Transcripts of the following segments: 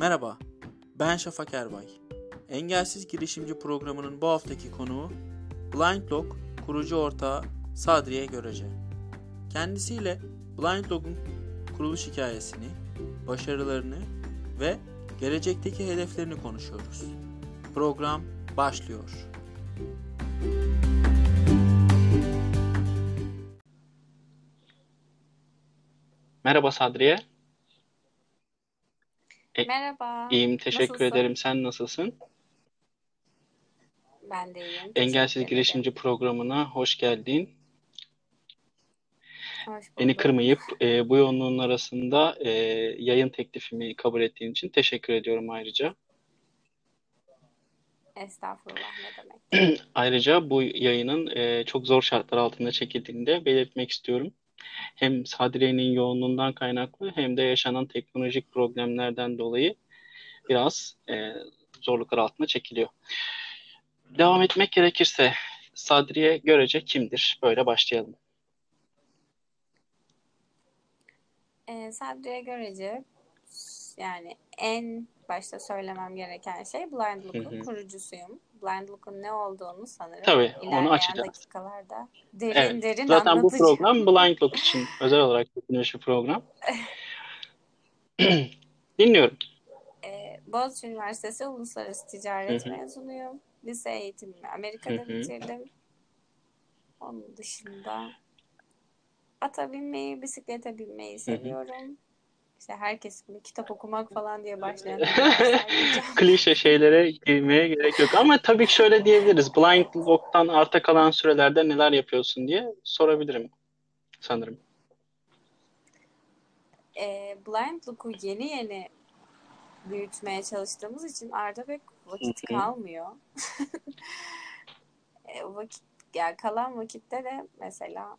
Merhaba, ben Şafak Erbay. Engelsiz Girişimci programının bu haftaki konuğu BlindLog kurucu ortağı Sadriye Görece. Kendisiyle BlindLog'un kuruluş hikayesini, başarılarını ve gelecekteki hedeflerini konuşuyoruz. Program başlıyor. Merhaba Sadriye. E, Merhaba. iyiyim, teşekkür Nasılsın? ederim. Sen nasılsın? Ben de iyiyim. Engelsiz Teşekkür Girişimci programına hoş geldin. Hoş Beni bulduk. kırmayıp e, bu yoğunluğun arasında e, yayın teklifimi kabul ettiğin için teşekkür ediyorum ayrıca. Estağfurullah ne demek. Ayrıca bu yayının e, çok zor şartlar altında çekildiğini de belirtmek istiyorum. Hem Sadriye'nin yoğunluğundan kaynaklı hem de yaşanan teknolojik problemlerden dolayı biraz e, zorluklar altında çekiliyor. Devam etmek gerekirse Sadriye Görece kimdir? Böyle başlayalım. Ee, Sadriye Görece yani en başta söylemem gereken şey Blind Look'un kurucusuyum. Blind Look'un ne olduğunu sanırım Tabii, onu açacağız. dakikalarda derin Evet, derin zaten bu anlatacağım. program Blind Look için özel olarak yapılmış bir program. Dinliyorum. Ee, Boğaziçi Üniversitesi Uluslararası Ticaret Hı hı. mezunuyum. Lise eğitimimi Amerika'da bitirdim. Onun dışında ata binmeyi, bisiklete binmeyi Hı hı. İşte herkes gibi kitap okumak falan diye başlayan. Klişe şeylere girmeye gerek yok. Ama tabii ki şöyle diyebiliriz. Blind Look'tan arta kalan sürelerde neler yapıyorsun diye sorabilirim sanırım. Ee, Blind Look'u yeni yeni büyütmeye çalıştığımız için arada pek vakit kalmıyor. E, o vakit, yani kalan vakitte de mesela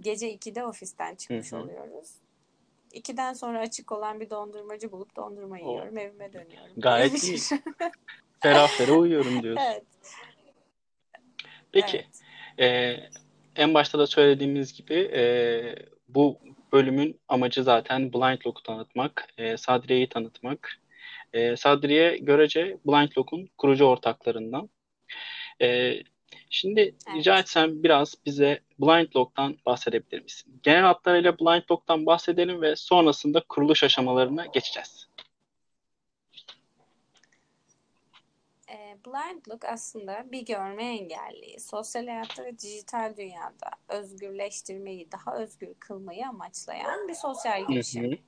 gece 2'de ofisten çıkmış oluyoruz. 2'den sonra açık olan bir dondurmacı bulup dondurma O yiyorum, evime dönüyorum gayet iyi. Ferah ferah uyuyorum diyorsun. Evet, Peki, evet. e, en başta da söylediğimiz gibi e, bu bölümün amacı zaten Blind Look'u tanıtmak, e, Sadriye'yi tanıtmak. E, Sadriye Görece Blind Look'un kurucu ortaklarından. E, şimdi rica Evet. etsem biraz bize Blind Look'tan bahsedebilir misin? Genel hatlarıyla Blind Look'tan bahsedelim ve sonrasında kuruluş aşamalarına geçeceğiz. E, Blind Look aslında bir görme engelliyi sosyal hayatta ve dijital dünyada özgürleştirmeyi, daha özgür kılmayı amaçlayan bir sosyal girişim.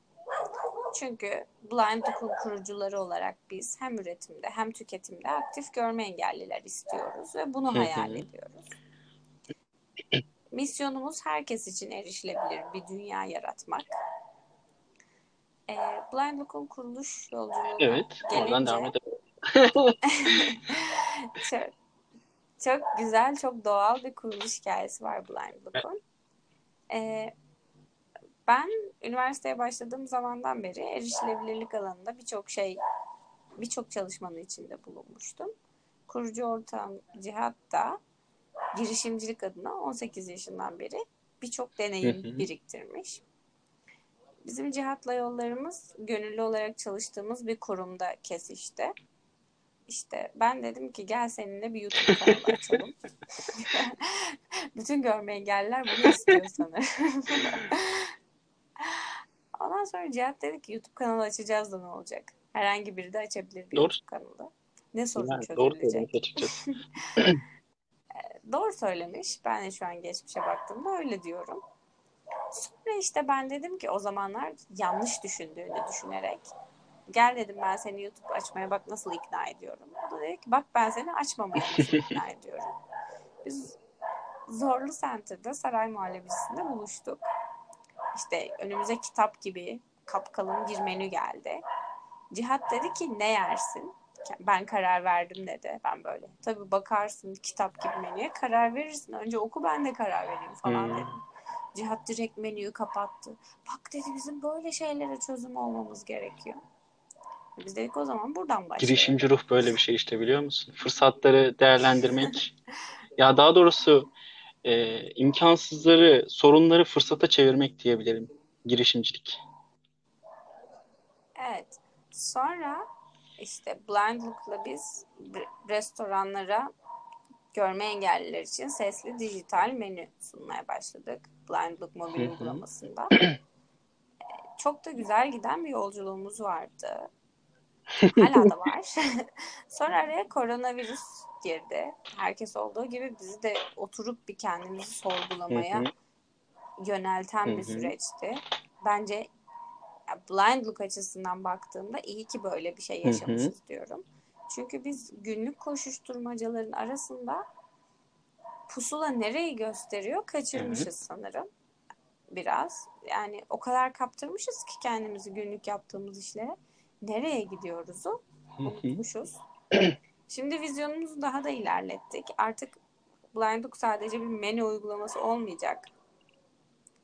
Çünkü Blind Look'un kurucuları olarak biz hem üretimde hem tüketimde aktif görme engelliler istiyoruz ve bunu hayal ediyoruz. Misyonumuz herkes için erişilebilir bir dünya yaratmak. E, Blind Look'un kuruluş yolculuğuna Evet, oradan devam gelince edelim. çok, çok güzel, çok doğal bir kuruluş hikayesi var Blind Look'un. E, ben üniversiteye başladığım zamandan beri erişilebilirlik alanında birçok şey, birçok çalışmanın içinde bulunmuştum. Kurucu ortağım Cihat da girişimcilik adına 18 yaşından beri birçok deneyim biriktirmiş. Bizim Cihat'la yollarımız gönüllü olarak çalıştığımız bir kurumda kesişti. İşte ben dedim ki gel seninle bir YouTube kanalı açalım. Bütün görme engelliler bunu istiyor sanırım. Ondan sonra Cihat dedi ki YouTube kanalı açacağız da ne olacak? Herhangi biri de açabilir bir Doğru. YouTube kanalı. Ne sorun Yani doğru çözülecek? açıkçası. Doğru söylemiş. Ben de şu an geçmişe baktığımda öyle diyorum. Sonra işte ben dedim ki o zamanlar yanlış düşündüğünü düşünerek gel dedim ben seni YouTube açmaya bak nasıl ikna ediyorum. O da dedi ki bak ben seni açmamaya ikna ediyorum. Biz Zorlu Center'da Saray Muhallebisi'nde buluştuk. İşte önümüze kitap gibi kapkalın bir menü geldi. Cihat dedi ki ne yersin? Ben karar verdim dedi. Ben böyle. Tabii bakarsın kitap gibi menüye karar verirsin. Önce oku ben de karar vereyim falan Hmm. dedim. Cihat direkt menüyü kapattı. Bak dedi bizim böyle şeylere çözüm olmamız gerekiyor. Biz dedik o zaman buradan başlayalım. Girişimci ruh böyle bir şey işte biliyor musun? Fırsatları değerlendirmek. Ya daha doğrusu e, imkansızları, sorunları fırsata çevirmek diyebilirim. Girişimcilik. Evet. Sonra işte Blind Look'la biz restoranlara görme engelliler için sesli dijital menü sunmaya başladık. Blind Look mobil uygulamasında. Çok da güzel giden bir yolculuğumuz vardı. Hala da var. Sonra araya koronavirüs girdi. Herkes olduğu gibi bizi de oturup bir kendimizi sorgulamaya yönelten bir süreçti. Bence blind look açısından baktığımda iyi ki böyle bir şey yaşamışız diyorum. Çünkü biz günlük koşuşturmacaların arasında pusula nereyi gösteriyor kaçırmışız sanırım biraz. Yani o kadar kaptırmışız ki kendimizi günlük yaptığımız işlere. Nereye gidiyoruzu unutmuşuz. Şimdi vizyonumuzu daha da ilerlettik. Artık Blind Book sadece bir menü uygulaması olmayacak.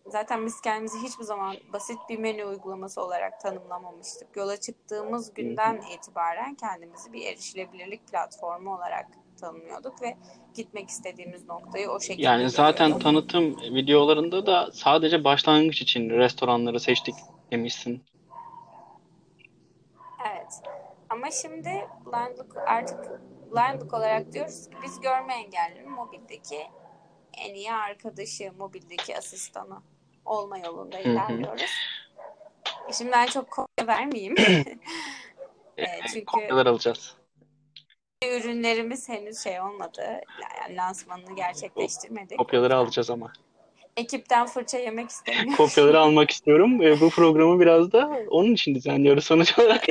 Zaten biz kendimizi hiçbir zaman basit bir menü uygulaması olarak tanımlamamıştık. Yola çıktığımız günden itibaren kendimizi bir erişilebilirlik platformu olarak tanımlıyorduk ve gitmek istediğimiz noktayı o şekilde Yani zaten tanıtım videolarında da sadece başlangıç için restoranları seçtik demişsin. Evet. Ama şimdi Blindlook artık Blindlook olarak diyoruz ki biz görme engellinin mobildeki en iyi arkadaşı, mobildeki asistanı olma yolunda ilerliyoruz. E şimdi ben çok kopya vermeyeyim. e, çünkü kopyalar alacağız. Ürünlerimiz henüz şey olmadı. Yani lansmanını gerçekleştirmedik. Kopyaları alacağız ama. Ekipten fırça yemek istemiyorum. Kopyaları almak istiyorum. E, bu programı biraz da onun için düzenliyoruz sonuç olarak.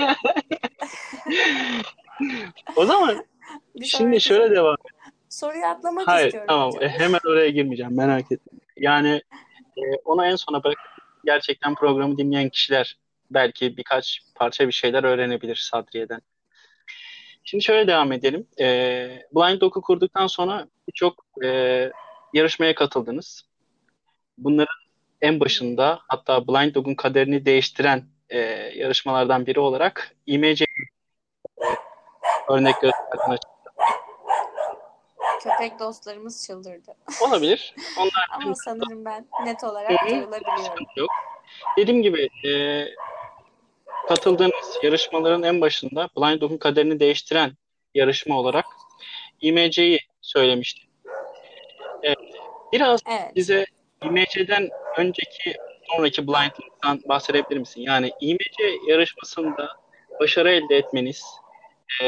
o zaman bir şimdi şöyle devam Soruyu atlamak Hayır, istiyorum. Tamam hocam. hemen oraya girmeyeceğim merak etme. Yani e, onu en sona bırak. Gerçekten programı dinleyen kişiler belki birkaç parça bir şeyler öğrenebilir Sadriye'den. Şimdi şöyle devam edelim. E, Blind Dog'u kurduktan sonra birçok e, yarışmaya katıldınız. Bunların en başında hatta Blind Dog'un kaderini değiştiren e, yarışmalardan biri olarak IMC örnek gösterdiğine Köpek dostlarımız çıldırdı. Olabilir. Onlar Ama sanırım ben net olarak duyulabiliyorum. Yok. Dediğim gibi e, katıldığınız yarışmaların en başında Blind Dog'un kaderini değiştiren yarışma olarak IMC'yi söylemiştim. Evet. Biraz evet. bize IMC'den önceki sonraki Blind Dog'dan bahsedebilir misin? Yani IMC yarışmasında başarı elde etmeniz, e,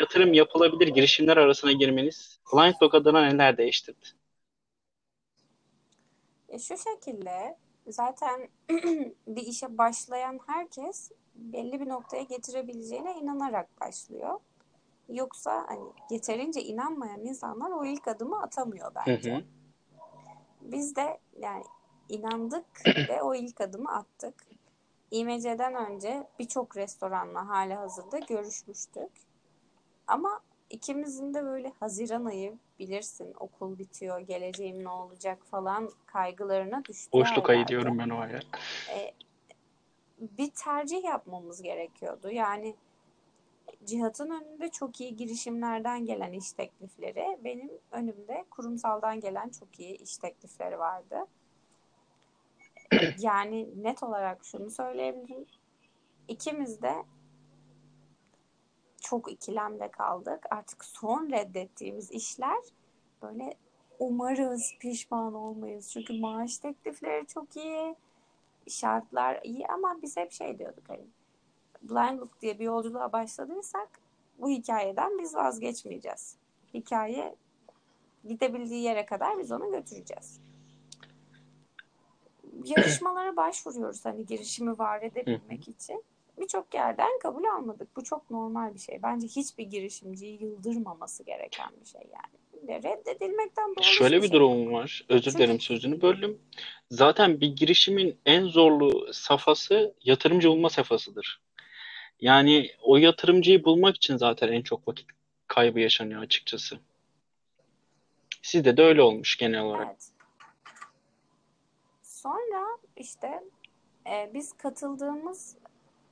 yatırım yapılabilir girişimler arasına girmeniz Blind Dog adına neler değiştirdi? E şu şekilde zaten bir işe başlayan herkes belli bir noktaya getirebileceğine inanarak başlıyor. Yoksa hani yeterince inanmayan insanlar o ilk adımı atamıyor bence. Hı hı. Biz de yani inandık ve o ilk adımı attık. İMC'den önce birçok restoranla hali hazırda görüşmüştük. Ama ikimizin de böyle Haziran ayı bilirsin okul bitiyor, geleceğim ne olacak falan kaygılarına düştü. Boşluk ayı diyorum ben o aya. Ee, bir tercih yapmamız gerekiyordu. Yani Cihat'ın önünde çok iyi girişimlerden gelen iş teklifleri, benim önümde kurumsaldan gelen çok iyi iş teklifleri vardı. Yani net olarak şunu söyleyebilirim. İkimiz de çok ikilemde kaldık. Artık son reddettiğimiz işler böyle umarız pişman olmayız. Çünkü maaş teklifleri çok iyi, şartlar iyi ama biz hep şey diyorduk hani Blind Look diye bir yolculuğa başladıysak bu hikayeden biz vazgeçmeyeceğiz. Hikaye gidebildiği yere kadar biz onu götüreceğiz. Yarışmalara başvuruyoruz hani girişimi var edebilmek için birçok yerden kabul almadık. Bu çok normal bir şey. Bence hiçbir girişimciyi yıldırmaması gereken bir şey yani. Reddedilmekten doğru Şöyle bir, şey. durumum var. Özür Çünkü... dilerim sözünü böldüm. Zaten bir girişimin en zorlu safhası yatırımcı bulma safhasıdır. Yani o yatırımcıyı bulmak için zaten en çok vakit kaybı yaşanıyor açıkçası. Sizde de öyle olmuş genel olarak. Evet. Sonra işte e, biz katıldığımız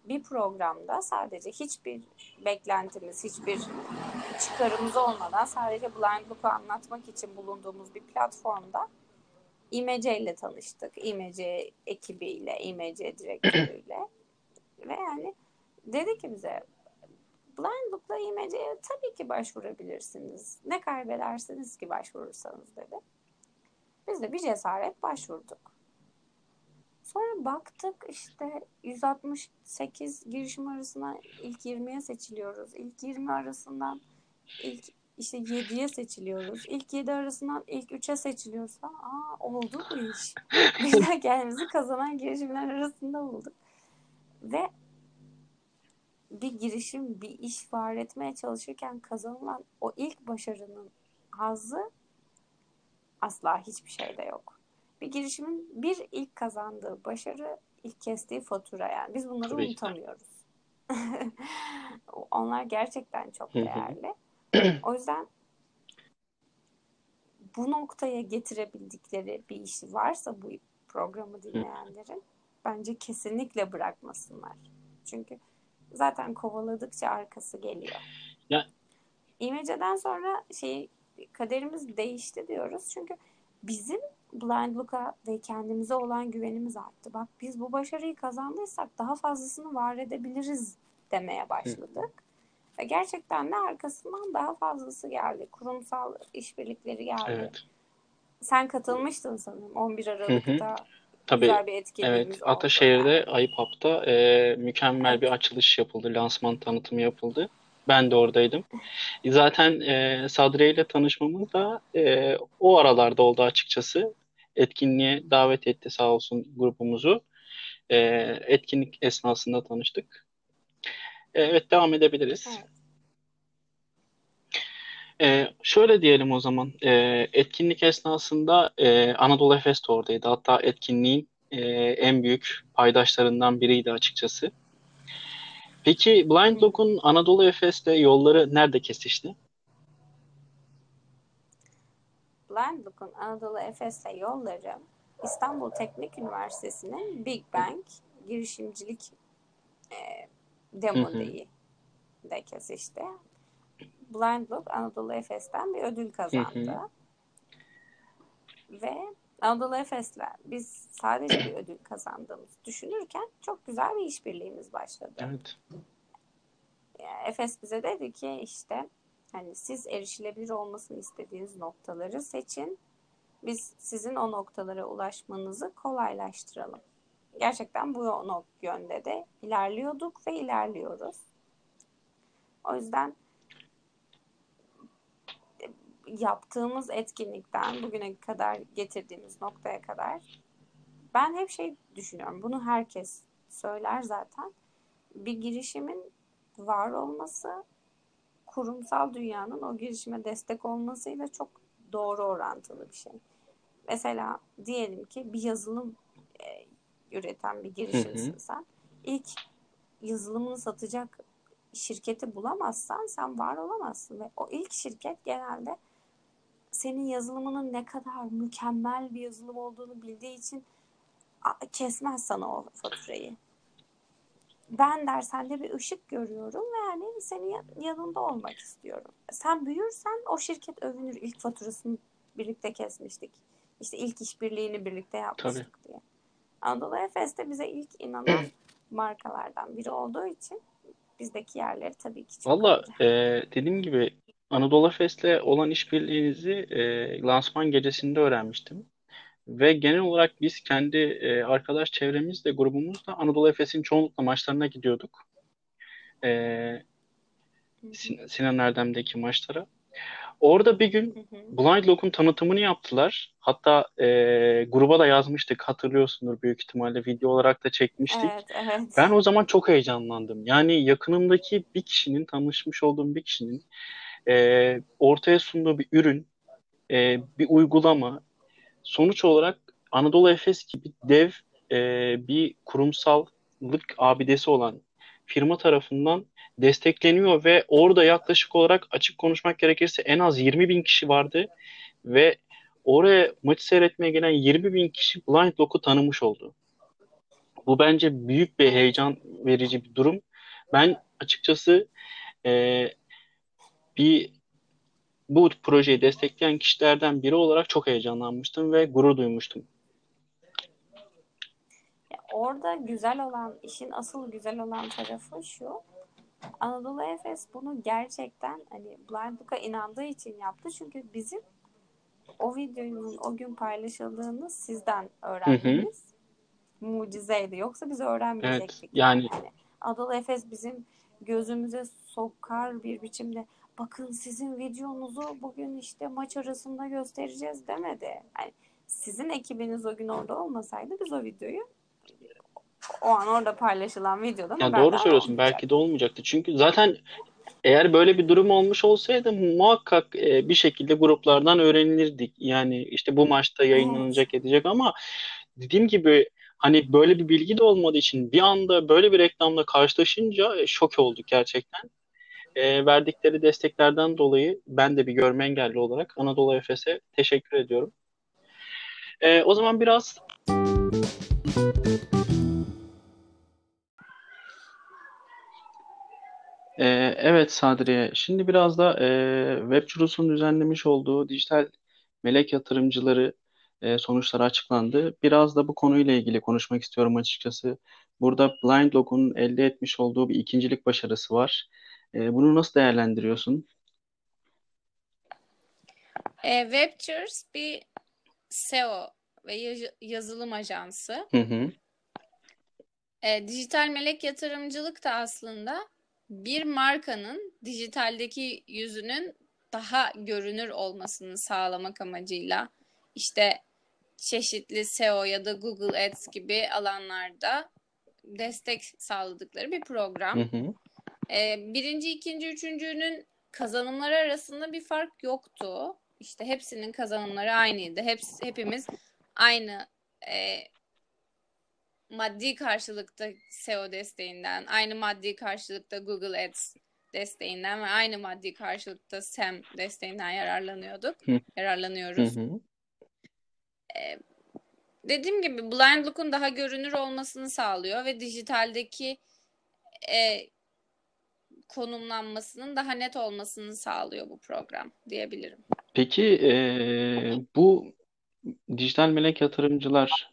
bir programda sadece hiçbir beklentimiz, hiçbir çıkarımız olmadan sadece Blind Look'u anlatmak için bulunduğumuz bir platformda İMC ile tanıştık. İMC ekibiyle, İMC direktörüyle. Ve yani dedi ki bize Blind Book'la IMC'ye tabii ki başvurabilirsiniz. Ne kaybedersiniz ki başvurursanız dedi. Biz de bir cesaret başvurduk. Sonra baktık işte 168 girişim arasından ilk 20'ye seçiliyoruz. İlk 20 arasından ilk işte 7'ye seçiliyoruz. İlk 7 arasından ilk 3'e seçiliyoruz. Aa oldu bu iş. Biz de kendimizi kazanan girişimler arasında bulduk. Ve bir girişim, bir iş var etmeye çalışırken kazanılan o ilk başarının hazzı asla hiçbir şeyde yok. Bir girişimin bir ilk kazandığı başarı, ilk kestiği fatura yani. Biz bunları Tabii unutamıyoruz. Onlar gerçekten çok değerli. O yüzden bu noktaya getirebildikleri bir işi varsa bu programı dinleyenlerin bence kesinlikle bırakmasınlar. Çünkü zaten kovaladıkça arkası geliyor. Ya- İmece'den sonra şey kaderimiz değişti diyoruz. Çünkü bizim Blind Look'a ve kendimize olan güvenimiz arttı. Bak biz bu başarıyı kazandıysak daha fazlasını var edebiliriz demeye başladık. Ve gerçekten de arkasından daha fazlası geldi. Kurumsal işbirlikleri geldi. Evet. Sen katılmıştın sanırım 11 Aralık'ta. Tabii. Güzel bir etkinliğimiz Evet, oldu. Ataşehir'de Ayıpap'ta e, mükemmel bir açılış yapıldı, lansman tanıtımı yapıldı. Ben de oradaydım. Zaten e, Sadri ile tanışmamız da e, o aralarda oldu açıkçası. Etkinliğe davet etti sağ olsun grubumuzu. E, etkinlik esnasında tanıştık. E, evet, devam edebiliriz. Evet. E, şöyle diyelim o zaman. E, etkinlik esnasında e, Anadolu Efes de oradaydı. Hatta etkinliğin e, en büyük paydaşlarından biriydi açıkçası. Peki Blind Lock'un Anadolu Efes'te yolları nerede kesişti? Blind Book'un Anadolu Efes'le yolları İstanbul Teknik Üniversitesi'nin Big Bang girişimcilik e, Demo hı. Day'i de kesişti. Blind Book Anadolu Efes'ten bir ödül kazandı. Hı Ve Anadolu Efes'le biz sadece bir ödül kazandığımızı düşünürken çok güzel bir işbirliğimiz başladı. Evet. Efes bize dedi ki işte hani siz erişilebilir olmasını istediğiniz noktaları seçin. Biz sizin o noktalara ulaşmanızı kolaylaştıralım. Gerçekten bu yönde de ilerliyorduk ve ilerliyoruz. O yüzden yaptığımız etkinlikten bugüne kadar getirdiğimiz noktaya kadar ben hep şey düşünüyorum. Bunu herkes söyler zaten. Bir girişimin var olması kurumsal dünyanın o girişime destek olmasıyla çok doğru orantılı bir şey. Mesela diyelim ki bir yazılım e, üreten bir girişimsin Hı hı. sen. İlk yazılımını satacak şirketi bulamazsan sen var olamazsın ve o ilk şirket genelde senin yazılımının ne kadar mükemmel bir yazılım olduğunu bildiği için kesmez sana o faturayı. Ben der sende bir ışık görüyorum ve yani senin ya- yanında olmak istiyorum. Sen büyürsen o şirket övünür. İlk faturasını birlikte kesmiştik. İşte ilk işbirliğini birlikte yapmıştık diye. Anadolu Efes de bize ilk inanan markalardan biri olduğu için bizdeki yerleri tabii ki çok Valla e, dediğim gibi Anadolu Efes'le olan işbirliğinizi e, lansman gecesinde öğrenmiştim. Ve genel olarak biz kendi e, arkadaş çevremizle, grubumuzla Anadolu Efes'in çoğunlukla maçlarına gidiyorduk. E. Sin- Sinan Erdem'deki maçlara. Orada bir gün. Blind Lock'un tanıtımını yaptılar. Hatta e, gruba da yazmıştık hatırlıyorsundur büyük ihtimalle video olarak da çekmiştik. Evet, evet. Ben o zaman çok heyecanlandım. Yani yakınımdaki bir kişinin, tanışmış olduğum bir kişinin e, ortaya sunduğu bir ürün, e, bir uygulama, sonuç olarak Anadolu Efes gibi dev e, bir kurumsallık abidesi olan firma tarafından destekleniyor ve orada yaklaşık olarak açık konuşmak gerekirse en az 20 bin kişi vardı ve oraya maçı seyretmeye gelen 20 bin kişi Blind Lock'u tanımış oldu. Bu bence büyük bir heyecan verici bir durum. Ben açıkçası e, bir bu projeyi destekleyen kişilerden biri olarak çok heyecanlanmıştım ve gurur duymuştum. Ya orada güzel olan, işin asıl güzel olan tarafı şu. Anadolu Efes bunu gerçekten hani Blind Book'a inandığı için yaptı. Çünkü bizim o videonun o gün paylaşıldığını sizden öğrenmemiz mucizeydi. Yoksa biz öğrenmeyecektik. Evet, yani- yani Anadolu Efes bizim gözümüze sokar bir biçimde bakın sizin videonuzu bugün işte maç arasında göstereceğiz demedi. Yani sizin ekibiniz o gün orada olmasaydı biz o videoyu o an orada paylaşılan videodan Ya haberdar doğru söylüyorsun. olmayacaktık. Belki de olmayacaktı. Çünkü zaten eğer böyle bir durum olmuş olsaydı muhakkak e, bir şekilde gruplardan öğrenilirdik. Yani işte bu maçta yayınlanacak edecek ama dediğim gibi hani böyle bir bilgi de olmadığı için bir anda böyle bir reklamla karşılaşınca e, şok olduk gerçekten. E, verdikleri desteklerden dolayı ben de bir görme engelli olarak Anadolu Efes'e teşekkür ediyorum. E, o zaman biraz Ee, evet Sadriye. Şimdi biraz da e, Webcurus'un düzenlemiş olduğu dijital melek yatırımcıları e, sonuçları açıklandı. Biraz da bu konuyla ilgili konuşmak istiyorum açıkçası. Burada BlindLog'un elde etmiş olduğu bir ikincilik başarısı var. E, bunu nasıl değerlendiriyorsun? E, Webtures bir SEO ve yaz- yazılım ajansı. Hı hı. E, dijital melek yatırımcılık da aslında bir markanın dijitaldeki yüzünün daha görünür olmasını sağlamak amacıyla işte çeşitli SEO ya da Google Ads gibi alanlarda destek sağladıkları bir program. Hı hı. Ee, birinci, ikinci, üçüncünün kazanımları arasında bir fark yoktu. İşte hepsinin kazanımları aynıydı. Hepsi, hepimiz aynı e, maddi karşılıkta SEO desteğinden, aynı maddi karşılıkta Google Ads desteğinden ve aynı maddi karşılıkta SEM desteğinden yararlanıyorduk. Hı. Yararlanıyoruz. Hı hı. Dediğim gibi Blind Look'un daha görünür olmasını sağlıyor ve dijitaldeki e, konumlanmasının daha net olmasını sağlıyor bu program diyebilirim. Peki e, bu dijital melek yatırımcılar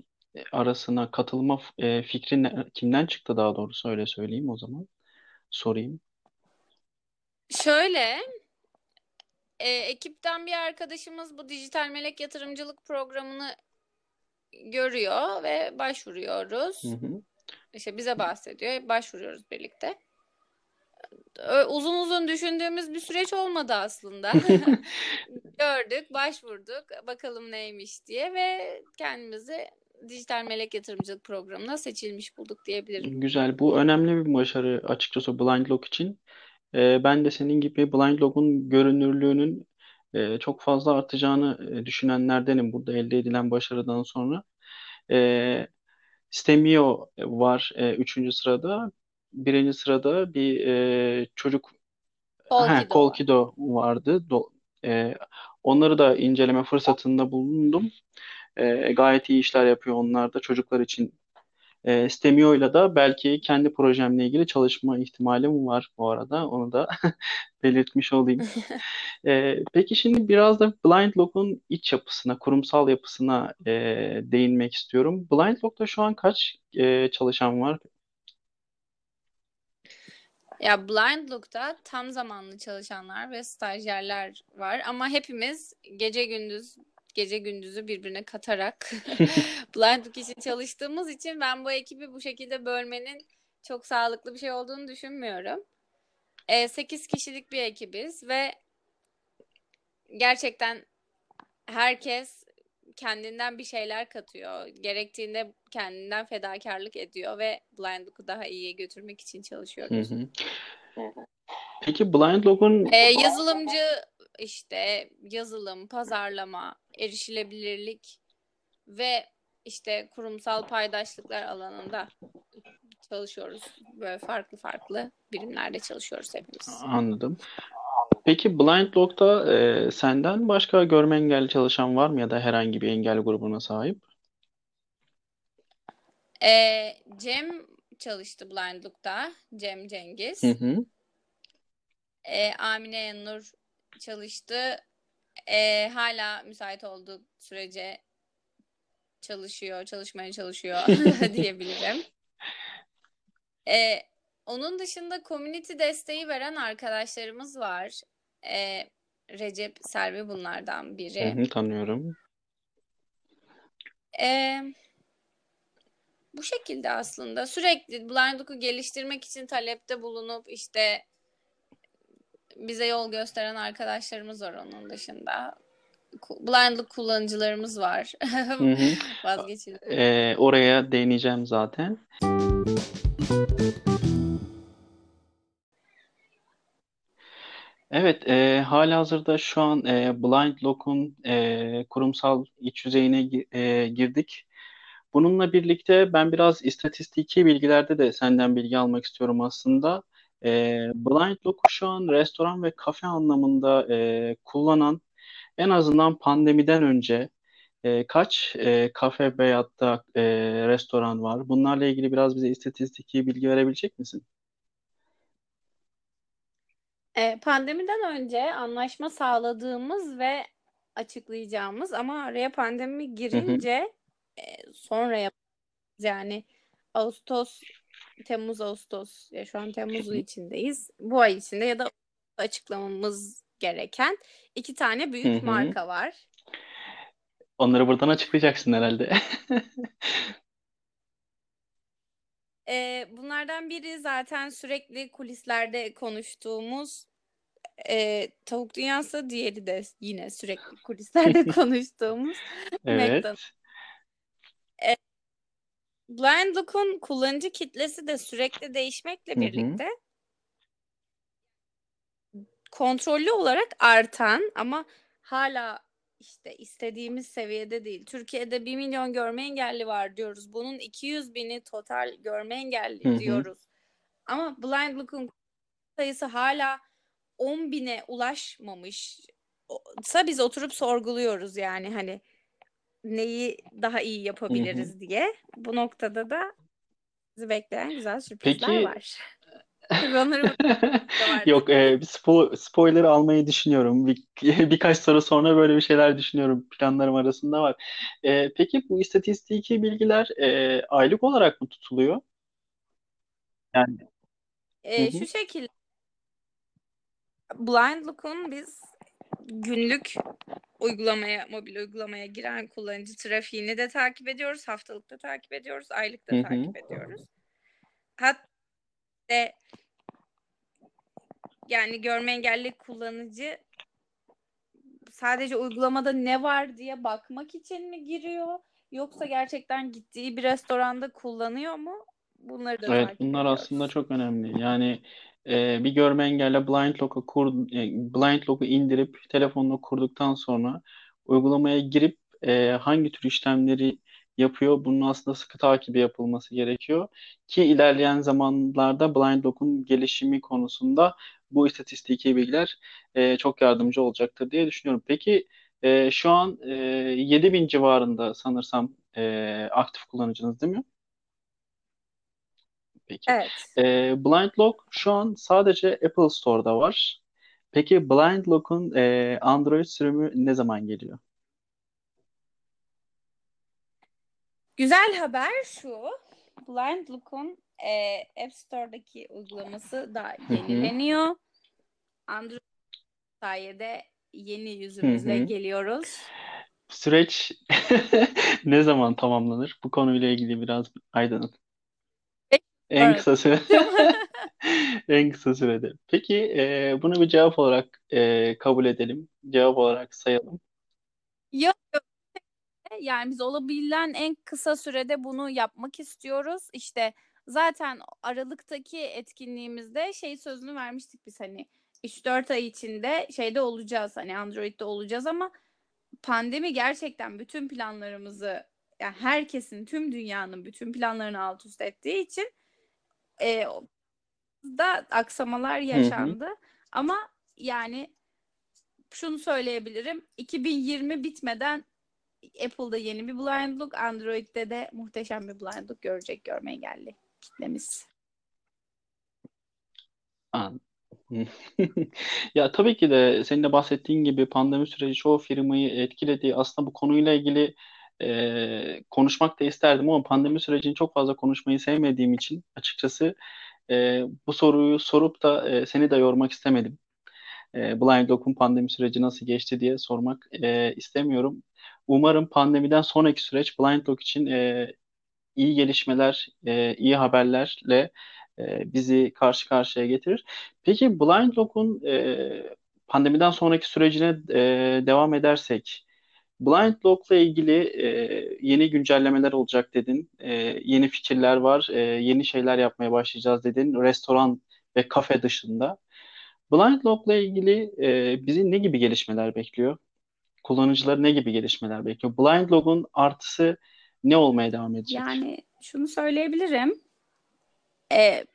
arasına katılma e, fikri ne- kimden çıktı daha doğrusu öyle söyleyeyim o zaman. Sorayım. Şöyle, e, ekipten bir arkadaşımız bu dijital melek yatırımcılık programını görüyor ve başvuruyoruz. Hı hı. İşte bize bahsediyor, başvuruyoruz birlikte. Uzun uzun düşündüğümüz bir süreç olmadı aslında. Gördük, başvurduk, bakalım neymiş diye ve kendimizi dijital melek yatırımcılık programına seçilmiş bulduk diyebilirim. Güzel. Bu önemli bir başarı açıkçası BlindLog için. Ee, ben de senin gibi BlindLog'un görünürlüğünün e, çok fazla artacağını e, düşünenlerdenim burada elde edilen başarıdan sonra. Ee, Stemio var e, üçüncü sırada. Birinci sırada bir e, çocuk var. Colkido vardı. Do- e, onları da inceleme fırsatında bulundum. E, gayet iyi işler yapıyor onlar da çocuklar için. E, Stemio'yla da belki kendi projemle ilgili çalışma ihtimalim var bu arada. Onu da belirtmiş olayım. E, peki şimdi biraz da BlindLog'un iç yapısına, kurumsal yapısına e, değinmek istiyorum. BlindLog'da şu an kaç e, çalışan var? Ya Blind Look'ta tam zamanlı çalışanlar ve stajyerler var ama hepimiz gece gündüz gece gündüzü birbirine katarak Blind Look için çalıştığımız için ben bu ekibi bu şekilde bölmenin çok sağlıklı bir şey olduğunu düşünmüyorum. E, 8 kişilik bir ekibiz ve gerçekten herkes kendinden bir şeyler katıyor. Gerektiğinde kendinden fedakarlık ediyor ve Blind Look'u daha iyiye götürmek için Hı hı. Peki BlindLog'un Ee, yazılımcı işte yazılım, pazarlama, erişilebilirlik ve işte kurumsal paydaşlıklar alanında çalışıyoruz. Böyle farklı farklı birimlerde çalışıyoruz hepimiz. Anladım. Peki BlindLog'da e, senden başka görme engelli çalışan var mı ya da herhangi bir engel grubuna sahip? Ee, Cem çalıştı Blind Look'ta. Cem Cengiz. Hı hı. Ee, Amine Yanur çalıştı. Ee, hala müsait olduğu sürece çalışıyor, çalışmaya çalışıyor diyebilirim. Ee, onun dışında community desteği veren arkadaşlarımız var. Ee, Recep Selvi bunlardan biri. Hı hı, tanıyorum. Ee, bu şekilde aslında sürekli Blind Look'u geliştirmek için talepte bulunup işte bize yol gösteren arkadaşlarımız var onun dışında. Blind Look kullanıcılarımız var. Hı hı. Vazgeçilmez. Ee, oraya değineceğim zaten. Evet, e, halihazırda şu an e, Blind Lock'un e, kurumsal iç yüzeyine e, girdik. Bununla birlikte ben biraz istatistiki bilgilerde de senden bilgi almak istiyorum aslında. E, Blind Lock'u şu an restoran ve kafe anlamında e, kullanan en azından pandemiden önce e, kaç e, kafe veyahut da e, restoran var? Bunlarla ilgili biraz bize istatistiki bilgi verebilecek misin? Ee, pandemiden önce anlaşma sağladığımız ve açıklayacağımız ama araya pandemi Hı hı. girince e, sonra yap yani Ağustos, Temmuz, Ağustos ya şu an Temmuz'un içindeyiz. Bu ay içinde ya da açıklamamız gereken iki tane Hı büyük hı. marka var. Onları buradan açıklayacaksın herhalde. Ee, bunlardan biri zaten sürekli kulislerde konuştuğumuz e, Tavuk Dünyası, diğeri de yine sürekli kulislerde konuştuğumuz. Evet. Blind Look'un kullanıcı kitlesi de sürekli değişmekle birlikte kontrollü olarak artan ama hala işte istediğimiz seviyede değil. Türkiye'de 1 milyon görme engelli var diyoruz. Bunun 200 bini total görme engelli diyoruz. Ama Blind Look'un sayısı hala 10 bine ulaşmamış. Sa biz oturup sorguluyoruz yani hani neyi daha iyi yapabiliriz diye. Bu noktada da bizi bekleyen güzel sürprizler Peki var. Var. yok e, bir spo spoiler almayı düşünüyorum. Bir, birkaç soru sonra böyle bir şeyler düşünüyorum. Planlarım arasında var. E, peki bu istatistiki bilgiler e, aylık olarak mı tutuluyor? Yani hı Ee, hı. şu şekilde Blind Look'un biz günlük uygulamaya, mobil uygulamaya giren kullanıcı trafiğini de takip ediyoruz. Haftalık da takip ediyoruz. Aylık Hı da hı. takip ediyoruz. Hatta yani görme engelli kullanıcı sadece uygulamada ne var diye bakmak için mi giriyor? Yoksa gerçekten gittiği bir restoranda kullanıyor mu? Bunları da Evet, bunlar aslında ediyoruz. çok önemli. Yani e, bir görme engelli Blind Lock'u kur, e, Blind Lock'u indirip telefonla kurduktan sonra uygulamaya girip e, hangi tür işlemleri yapıyor, bunun aslında sıkı takibi yapılması gerekiyor ki ilerleyen zamanlarda Blind Lock'un gelişimi konusunda bu istatistiki bilgiler e, çok yardımcı olacaktır diye düşünüyorum. Peki e, şu an e, 7000 civarında sanırsam e, aktif kullanıcınız değil mi? Peki. Evet. Ee, Blind Lock şu an sadece Apple Store'da var. Peki Blind Lock'un e, Android sürümü ne zaman geliyor? Güzel haber şu. Blind Look'un e, App Store'daki uygulaması da yenileniyor. Android sayede yeni yüzümüzle geliyoruz. Süreç ne zaman tamamlanır? Bu konuyla ilgili biraz aydınlat. En kısa süre. En kısa sürede. Peki e, bunu bir cevap olarak e, kabul edelim. Cevap olarak sayalım. Yok yok. Yani biz olabilen en kısa sürede bunu yapmak istiyoruz. İşte zaten Aralık'taki etkinliğimizde şey sözünü vermiştik biz hani 3-4 ay içinde şeyde olacağız hani Android'de olacağız ama pandemi gerçekten bütün planlarımızı yani herkesin tüm dünyanın bütün planlarını alt üst ettiği için e, da aksamalar Hı hı. yaşandı. Ama yani şunu söyleyebilirim. 2020 bitmeden Apple'da yeni bir Blind Look, Android'de de muhteşem bir Blind Look görecek görme engelli kitlemiz. An- Ya tabii ki de senin de bahsettiğin gibi pandemi süreci çoğu firmayı etkiledi. Aslında bu konuyla ilgili e, konuşmak da isterdim ama pandemi sürecini çok fazla konuşmayı sevmediğim için açıkçası e, bu soruyu sorup da e, seni de yormak istemedim. E, Blind Lock'un pandemi süreci nasıl geçti diye sormak e, istemiyorum. Umarım pandemiden sonraki süreç Blind Lock için e, iyi gelişmeler, e, iyi haberlerle e, bizi karşı karşıya getirir. Peki Blind Lock'un e, pandemiden sonraki sürecine e, devam edersek, Blind Lock'la ilgili e, yeni güncellemeler olacak dedin, e, yeni fikirler var, e, yeni şeyler yapmaya başlayacağız dedin, restoran ve kafe dışında. Blind Lock'la ilgili e, bizi ne gibi gelişmeler bekliyor? Kullanıcıları ne gibi gelişmeler bekliyor? Blind Lock'un artısı ne olmaya devam edecek? Yani şunu söyleyebilirim. E,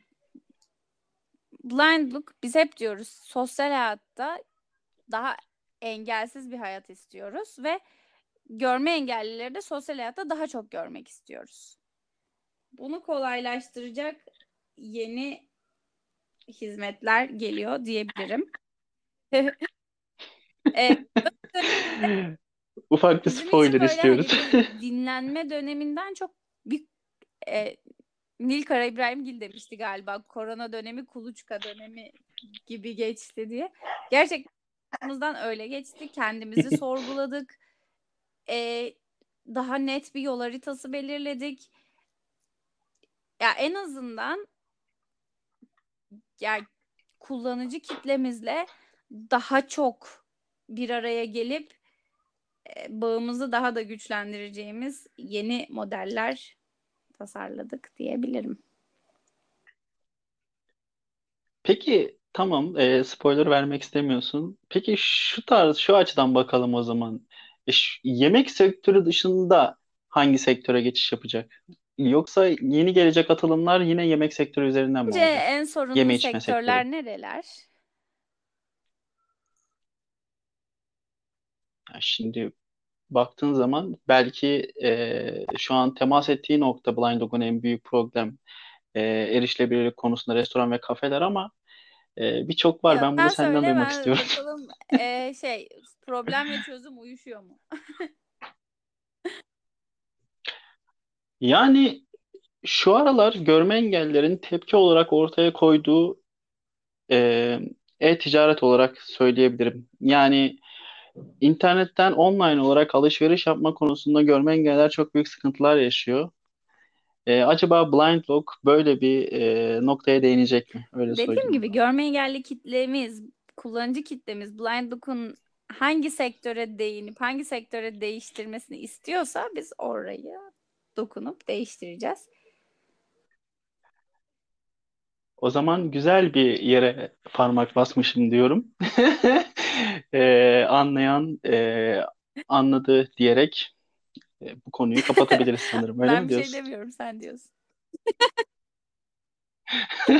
Blind Look biz hep diyoruz sosyal hayatta daha engelsiz bir hayat istiyoruz ve görme engellileri de sosyal hayatta daha çok görmek istiyoruz. Bunu kolaylaştıracak yeni hizmetler geliyor diyebilirim. e, Ufak bir spoiler istiyoruz. Hani dinlenme döneminden çok bir e, Nil Kara İbrahimgil demişti galiba. Korona dönemi kuluçka dönemi gibi geçti diye. Gerçekten öyle geçti. Kendimizi sorguladık. Ee, daha net bir yol haritası belirledik. Ya en azından ya kullanıcı kitlemizle daha çok bir araya gelip e, bağımızı daha da güçlendireceğimiz yeni modeller tasarladık diyebilirim. Peki tamam e, spoiler vermek istemiyorsun. Peki şu tarz şu açıdan bakalım o zaman. E, şu, yemek sektörü dışında hangi sektöre geçiş yapacak? Yoksa yeni gelecek atılımlar yine yemek sektörü üzerinden mi Bence olacak? en sorunlu Yeme sektörler sektörü. nereler? Şimdi baktığın zaman belki e, şu an temas ettiği nokta Blind Dog'un en büyük problem e, erişilebilirlik konusunda restoran ve kafeler ama e, birçok var. Ya, ben bunu ben senden söyle, duymak ben istiyorum. Bakalım e, şey problem ve çözüm uyuşuyor mu? yani şu aralar görme engellerin tepki olarak ortaya koyduğu e, e-ticaret olarak söyleyebilirim. Yani İnternetten online olarak alışveriş yapma konusunda görme engeller çok büyük sıkıntılar yaşıyor. Ee, acaba Blind Lock böyle bir e, noktaya değinecek mi? Öyle Dediğim söyleyeyim. gibi görme engelli kitlemiz, kullanıcı kitlemiz Blind Lock'un hangi sektöre değinip hangi sektöre değiştirmesini istiyorsa biz orayı dokunup değiştireceğiz. O zaman güzel bir yere parmak basmışım diyorum. e, anlayan e, anladı diyerek e, bu konuyu kapatabiliriz sanırım. Öyle ben mi bir diyorsun? şey demiyorum sen diyorsun.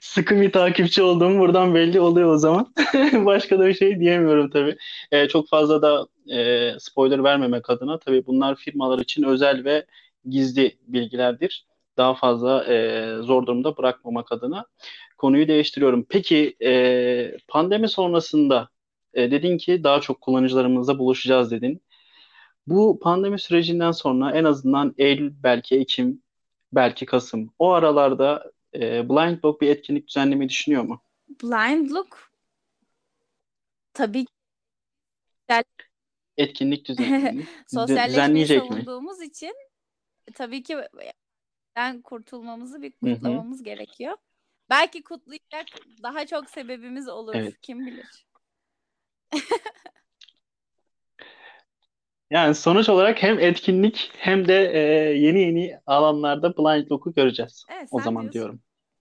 Sıkı bir takipçi olduğum buradan belli oluyor o zaman. Başka da bir şey diyemiyorum tabii. E, çok fazla da e, spoiler vermemek adına tabii bunlar firmalar için özel ve gizli bilgilerdir. Daha fazla e, zor durumda bırakmamak adına konuyu değiştiriyorum. Peki e, pandemi sonrasında e, dedin ki daha çok kullanıcılarımızla buluşacağız dedin. Bu pandemi sürecinden sonra en azından Eylül belki Ekim belki Kasım o aralarda e, Blind Lock bir etkinlik düzenlemeyi düşünüyor mu? Blind Look tabii etkinlik düzen savunduğumuz mi? için tabii ki ben kurtulmamızı bir kutlamamız Hı-hı. gerekiyor. Belki kutlayacak daha çok sebebimiz olur. Evet. Kim bilir. yani sonuç olarak hem etkinlik hem de e, yeni yeni alanlarda Blind Lock'u göreceğiz. Evet, o zaman diyorsun. diyorum.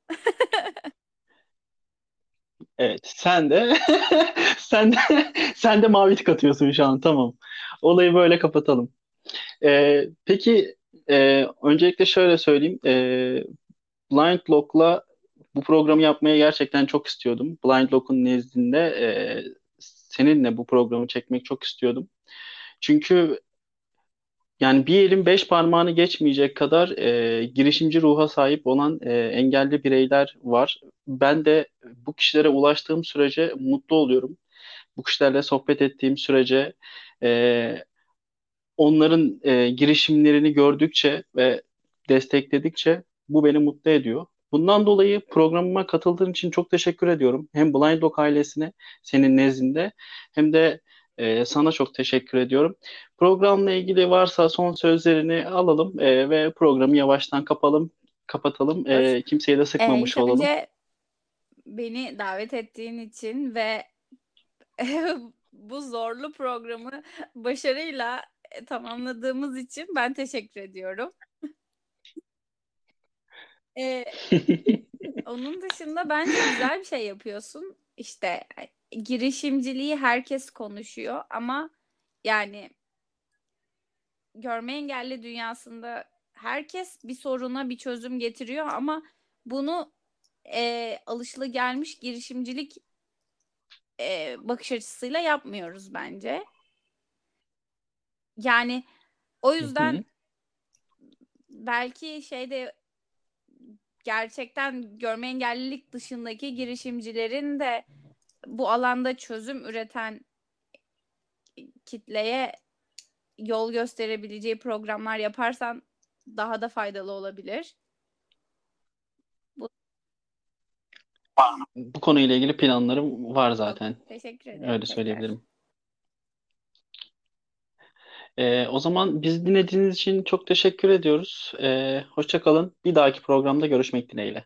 Evet, sen de sen de sen de mavi tık atıyorsun şu an. Tamam. Olayı böyle kapatalım. Ee, peki e, öncelikle şöyle söyleyeyim. E, Blind Lock'la bu programı yapmaya gerçekten çok istiyordum. Blind Lock'un nezdinde e, seninle bu programı çekmek çok istiyordum. Çünkü yani bir elin beş parmağını geçmeyecek kadar e, girişimci ruha sahip olan e, engelli bireyler var. Ben de bu kişilere ulaştığım sürece mutlu oluyorum. Bu kişilerle sohbet ettiğim sürece e, onların e, girişimlerini gördükçe ve destekledikçe bu beni mutlu ediyor. Bundan dolayı programıma katıldığın için çok teşekkür ediyorum. Hem Blind Dog ailesine senin nezdinde hem de e, sana çok teşekkür ediyorum. Programla ilgili varsa son sözlerini alalım e, ve programı yavaştan kapalım, kapatalım. E, kimseyi de sıkmamış Ee, ilk olalım. beni davet ettiğin için ve bu zorlu programı başarıyla e, tamamladığımız için ben teşekkür ediyorum. Ee, onun dışında bence güzel bir şey yapıyorsun. İşte girişimciliği herkes konuşuyor ama yani görme engelli dünyasında herkes bir soruna bir çözüm getiriyor ama bunu e, alışılagelmiş girişimcilik e, bakış açısıyla yapmıyoruz bence. Yani o yüzden Hı hı. belki şeyde gerçekten görme engellilik dışındaki girişimcilerin de bu alanda çözüm üreten kitleye yol gösterebileceği programlar yaparsan daha da faydalı olabilir. Bu konuyla ilgili planlarım var zaten. Teşekkür ederim. Öyle söyleyebilirim. Ee, o zaman bizi dinlediğiniz için çok teşekkür ediyoruz. Ee, hoşça. Bir dahaki programda görüşmek dileğiyle.